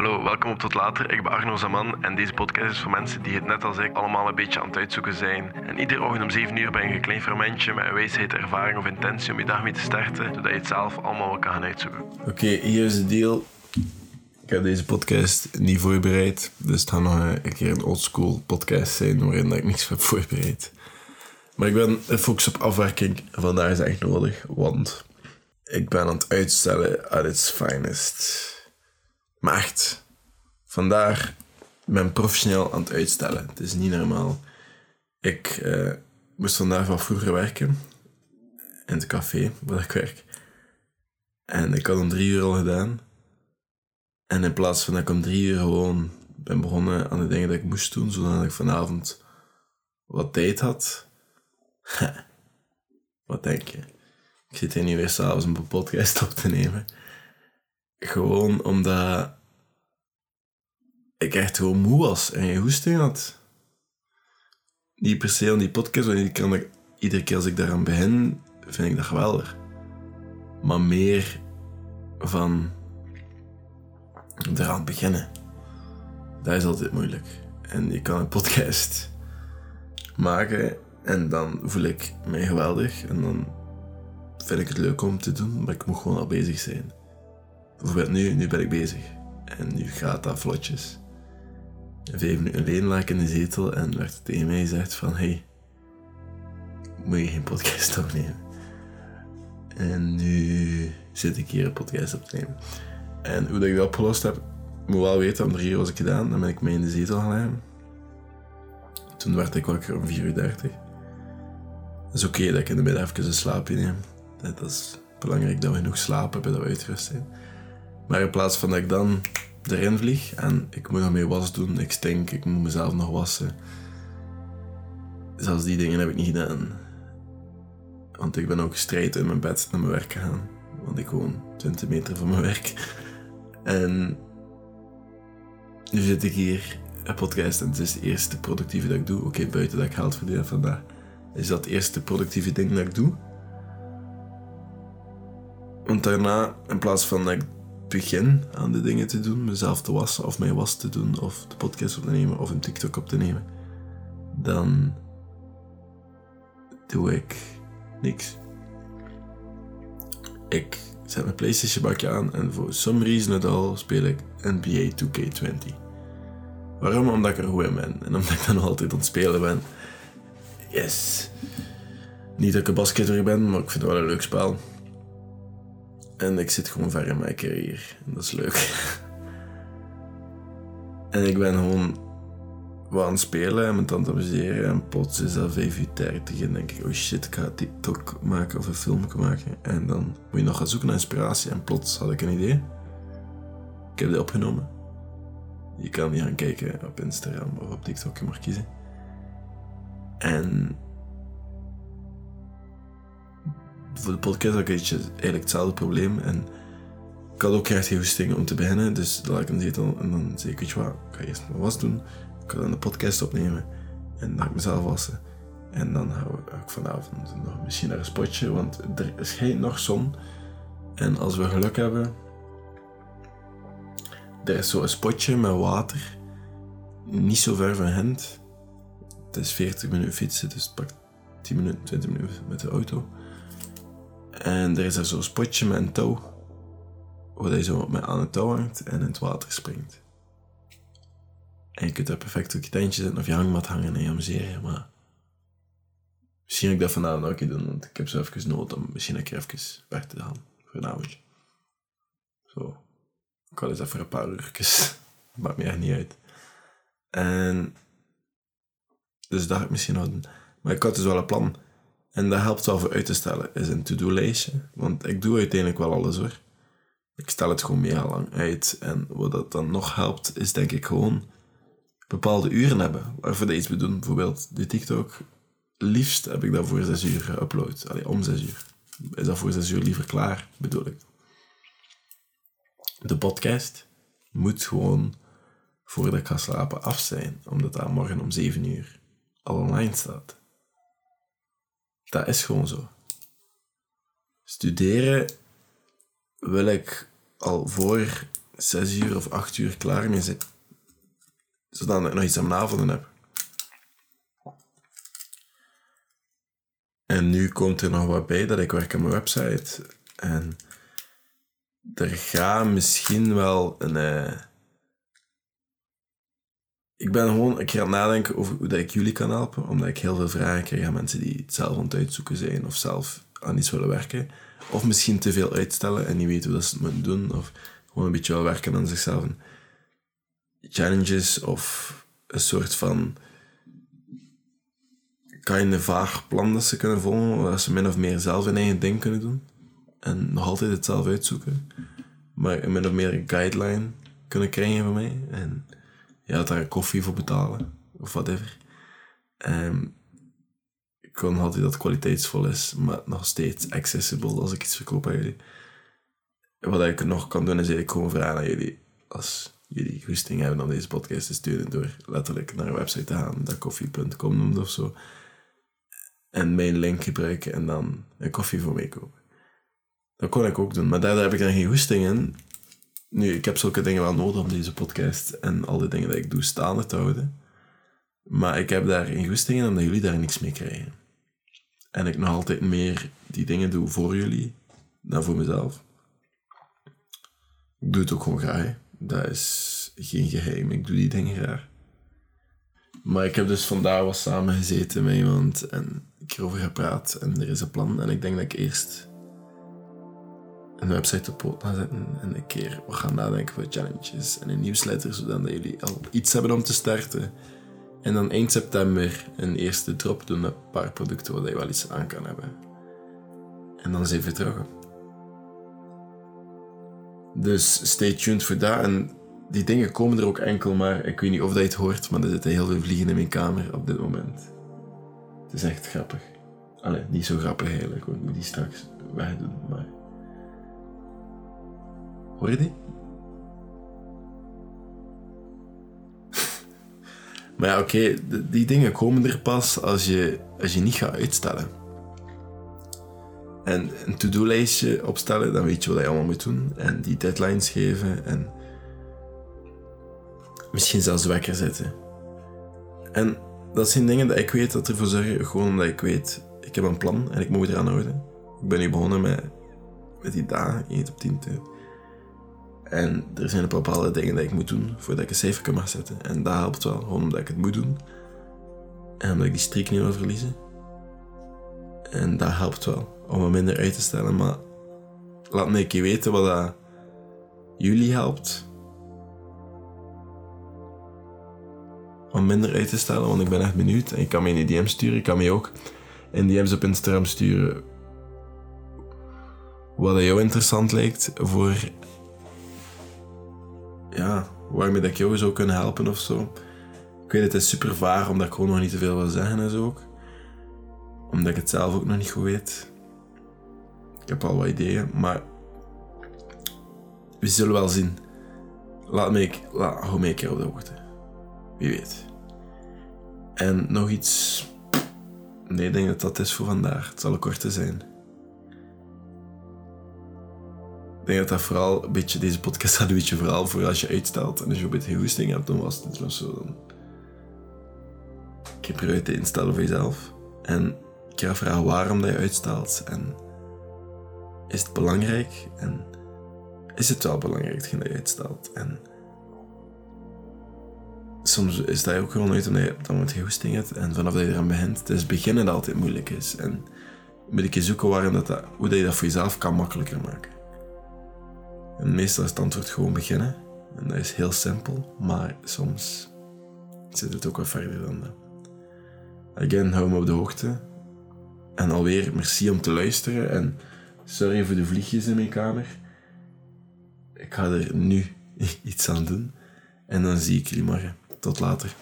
Hallo, welkom op Tot Later. Ik ben Arno Zaman en deze podcast is voor mensen die het net als ik allemaal een beetje aan het uitzoeken zijn. En iedere ochtend om 7 uur ben je een klein fermentje met een wijsheid, ervaring of intentie om je dag mee te starten, zodat je het zelf allemaal wel kan gaan uitzoeken. Oké, hier is de deal. Ik heb deze podcast niet voorbereid, dus het gaat nog een keer een oldschool podcast zijn waarin ik niks heb voorbereid. Maar ik ben gefocust op afwerking vandaag is echt nodig, want ik ben aan het uitstellen at its finest. Maar echt, vandaar ben professioneel aan het uitstellen. Het is niet normaal. Ik eh, moest vandaag wat vroeger werken in het café waar ik werk. En ik had om drie uur al gedaan. En in plaats van dat ik om drie uur gewoon ben begonnen aan de dingen dat ik moest doen, zodat ik vanavond wat tijd had. wat denk je? Ik zit hier nu weer s'avonds een podcast op te nemen. Gewoon omdat ik echt gewoon moe was en geen hoesting had. Niet per se aan die podcast, want ik kan iedere keer als ik daaraan begin, vind ik dat geweldig. Maar meer van eraan beginnen. Dat is altijd moeilijk. En je kan een podcast maken en dan voel ik mij geweldig en dan vind ik het leuk om te doen, maar ik moet gewoon al bezig zijn. Bijvoorbeeld nu, nu ben ik bezig. En nu gaat dat vlotjes. Vijf minuten geleden lag ik in de zetel en werd het tegen mij gezegd van... Hey, moet je geen podcast opnemen? En nu zit ik hier een podcast op te nemen. En hoe dat ik dat opgelost heb, moet wel weten, om drie uur was ik gedaan. Dan ben ik mee in de zetel gaan. Toen werd ik wakker om 4.30 uur. Het is oké dat ik in de middag even een slaapje neem. Dat is belangrijk dat we genoeg slapen, dat we uitgerust zijn. Maar in plaats van dat ik dan erin vlieg en ik moet nog mee was doen, ik stink, ik moet mezelf nog wassen. Zelfs die dingen heb ik niet gedaan. Want ik ben ook gestrijd in mijn bed naar mijn werk gegaan. Want ik woon 20 meter van mijn werk. En nu zit ik hier, een podcast, en het is het eerste productieve dat ik doe. Oké, buiten dat ik geld verdien vandaag. Is dat het eerste productieve ding dat ik doe. Want daarna, in plaats van dat ik begin aan de dingen te doen, mezelf te wassen of mijn was te doen, of de podcast op te nemen of een TikTok op te nemen, dan doe ik niks. Ik zet mijn PlayStation bakje aan en voor some reason at all speel ik NBA 2K20. Waarom? Omdat ik er goed in ben en omdat ik dan altijd aan het spelen ben. Yes. Niet dat ik een basketter ben, maar ik vind het wel een leuk spel. En ik zit gewoon ver in mijn carrière. Dat is leuk. en ik ben gewoon wat aan het spelen en me aan het. En plots is dat 5 uur 30 en denk ik, oh shit, ik ga TikTok maken of een film maken. En dan moet je nog gaan zoeken naar inspiratie. En plots had ik een idee. Ik heb die opgenomen. Je kan die gaan kijken op Instagram of op TikTok, je mag kiezen. En voor de podcast had ik eigenlijk hetzelfde probleem. En ik had ook echt geen goesting om te beginnen. Dus dan lag ik de zetel en dan zei ik, weet je wat, ik ga eerst mijn was doen. Ik ga dan de podcast opnemen. En dan ga ik mezelf wassen. En dan ga ik vanavond nog misschien naar een spotje, want er schijnt nog zon. En als we geluk hebben, er is zo'n spotje met water. Niet zo ver van Gent. Het is 40 minuten fietsen, dus pakt 10 minuten, 20 minuten met de auto. En er is er zo'n spotje met een touw. Waar je zo met aan het touw hangt en in het water springt. En je kunt daar perfect op je tentje zetten of je hangmat hangen en je amuseren, maar... Misschien ga ik dat vanavond ook doen, want ik heb zo even nood om misschien een keer even weg te gaan. Voor een. Zo. Ik wil eens even een paar uurtjes. Maakt me echt niet uit. En... Dus dat ik misschien nog doen. Maar ik had dus wel een plan. En dat helpt wel voor uit te stellen, is een to-do-lijstje. Want ik doe uiteindelijk wel alles hoor. Ik stel het gewoon mega lang uit. En wat dat dan nog helpt, is denk ik gewoon bepaalde uren hebben waarvoor je iets moet doen. Bijvoorbeeld de TikTok. Liefst heb ik dat voor zes uur geüpload. Allee, om zes uur. Is dat voor zes uur liever klaar, bedoel ik. De podcast moet gewoon voordat ik ga slapen af zijn. Omdat dat morgen om zeven uur al online staat. Dat is gewoon zo. Studeren wil ik al voor zes uur of acht uur klaar mee zijn. Zodat ik nog iets aan mijn avonden heb. En nu komt er nog wat bij dat ik werk aan mijn website. En er gaat misschien wel een. Ik ben gewoon ik ga nadenken over hoe dat ik jullie kan helpen. Omdat ik heel veel vragen krijg aan mensen die het zelf aan het uitzoeken zijn. Of zelf aan iets willen werken. Of misschien te veel uitstellen en niet weten hoe dat ze het moeten doen. Of gewoon een beetje wel werken aan zichzelf. Challenges of een soort van kind vaag plan dat ze kunnen volgen, waar ze min of meer zelf hun eigen ding kunnen doen. En nog altijd het zelf uitzoeken. Maar min of meer een guideline kunnen krijgen van mij. En ja, daar koffie voor betalen. Of whatever. En ik kan altijd dat kwaliteitsvol is, maar nog steeds accessible als ik iets verkoop aan jullie. Wat ik nog kan doen, is eigenlijk gewoon vragen aan jullie. Als jullie goesting hebben om deze podcast te steunen door letterlijk naar een website te gaan, dat koffie.com noemt of zo en mijn link gebruiken en dan een koffie voor mij kopen. Dat kon ik ook doen, maar daar heb ik dan geen goesting in. Nu, ik heb zulke dingen wel nodig om deze podcast en al die dingen dat ik doe staande te houden. Maar ik heb daar geen goesting in omdat jullie daar niks mee krijgen. En ik nog altijd meer die dingen doe voor jullie dan voor mezelf. Ik doe het ook gewoon graag. hè. Dat is geen geheim. Ik doe die dingen graag. Maar ik heb dus vandaag wat samen gezeten met iemand en ik erover gepraat en er is een plan. En ik denk dat ik eerst een website op poot ga zetten en een keer wat gaan nadenken voor challenges en een nieuwsletter, zodat jullie al iets hebben om te starten. En dan eind september een eerste drop doen met een paar producten waar je wel iets aan kan hebben. En dan is even terug. Dus stay tuned voor dat. En die dingen komen er ook enkel, maar ik weet niet of dat je het hoort, maar er zitten heel veel vliegen in mijn kamer op dit moment. Het is echt grappig. Allee, niet zo grappig eigenlijk, want ik moet die straks wegdoen, maar... Hoor je die? maar ja, oké, die dingen komen er pas als je, als je niet gaat uitstellen. En een to-do-lijstje opstellen, dan weet je wat je allemaal moet doen. En die deadlines geven en misschien zelfs wekker zetten. En dat zijn dingen dat ik weet dat ervoor zorgen, gewoon omdat ik weet, ik heb een plan en ik moet eraan houden. Ik ben nu begonnen met, met die dagen, 1 op 10 te. En er zijn bepaalde dingen dat ik moet doen voordat ik een cijfer kan zetten. En dat helpt wel, gewoon omdat ik het moet doen. En omdat ik die streak niet wil verliezen. En dat helpt wel, om me minder uit te stellen. Maar laat me een keer weten wat dat jullie helpt. Om minder uit te stellen, want ik ben echt benieuwd. En je kan mij in een DM sturen, ik kan mij ook in DM's op Instagram sturen. Wat jou interessant lijkt voor... Ja, waarmee ik jou zou kunnen helpen of zo. Ik weet, het is super vaag, omdat ik gewoon nog niet te veel wil zeggen en zo ook. Omdat ik het zelf ook nog niet goed weet. Ik heb al wat ideeën, maar... We zullen wel zien. Laat me, laat, hou mij een keer op de hoogte. Wie weet. En nog iets... Nee, ik denk dat dat is voor vandaag. Het zal een korte zijn. Ik denk dat dat vooral een beetje... Deze podcast gaat een beetje vooral voor als je uitstelt. En als je een beetje goesting hebt, dan was het zo. Dan... Ik heb eruit te instellen voor jezelf. En ik ga vragen waarom dat je uitstelt. En is het belangrijk? En is het wel belangrijk dat je uitstelt? En soms is dat ook gewoon uit omdat je dan wat goesting hebt. En vanaf dat je eraan begint, het is beginnen dat altijd moeilijk is. En moet ik je zoeken waarom dat, dat, hoe dat je dat voor jezelf kan makkelijker maken. En meestal is het antwoord gewoon beginnen. En dat is heel simpel, maar soms zit het ook wat verder dan dat. Again, hou me op de hoogte. En alweer, merci om te luisteren. En sorry voor de vliegjes in mijn kamer. Ik ga er nu iets aan doen. En dan zie ik jullie morgen. Tot later.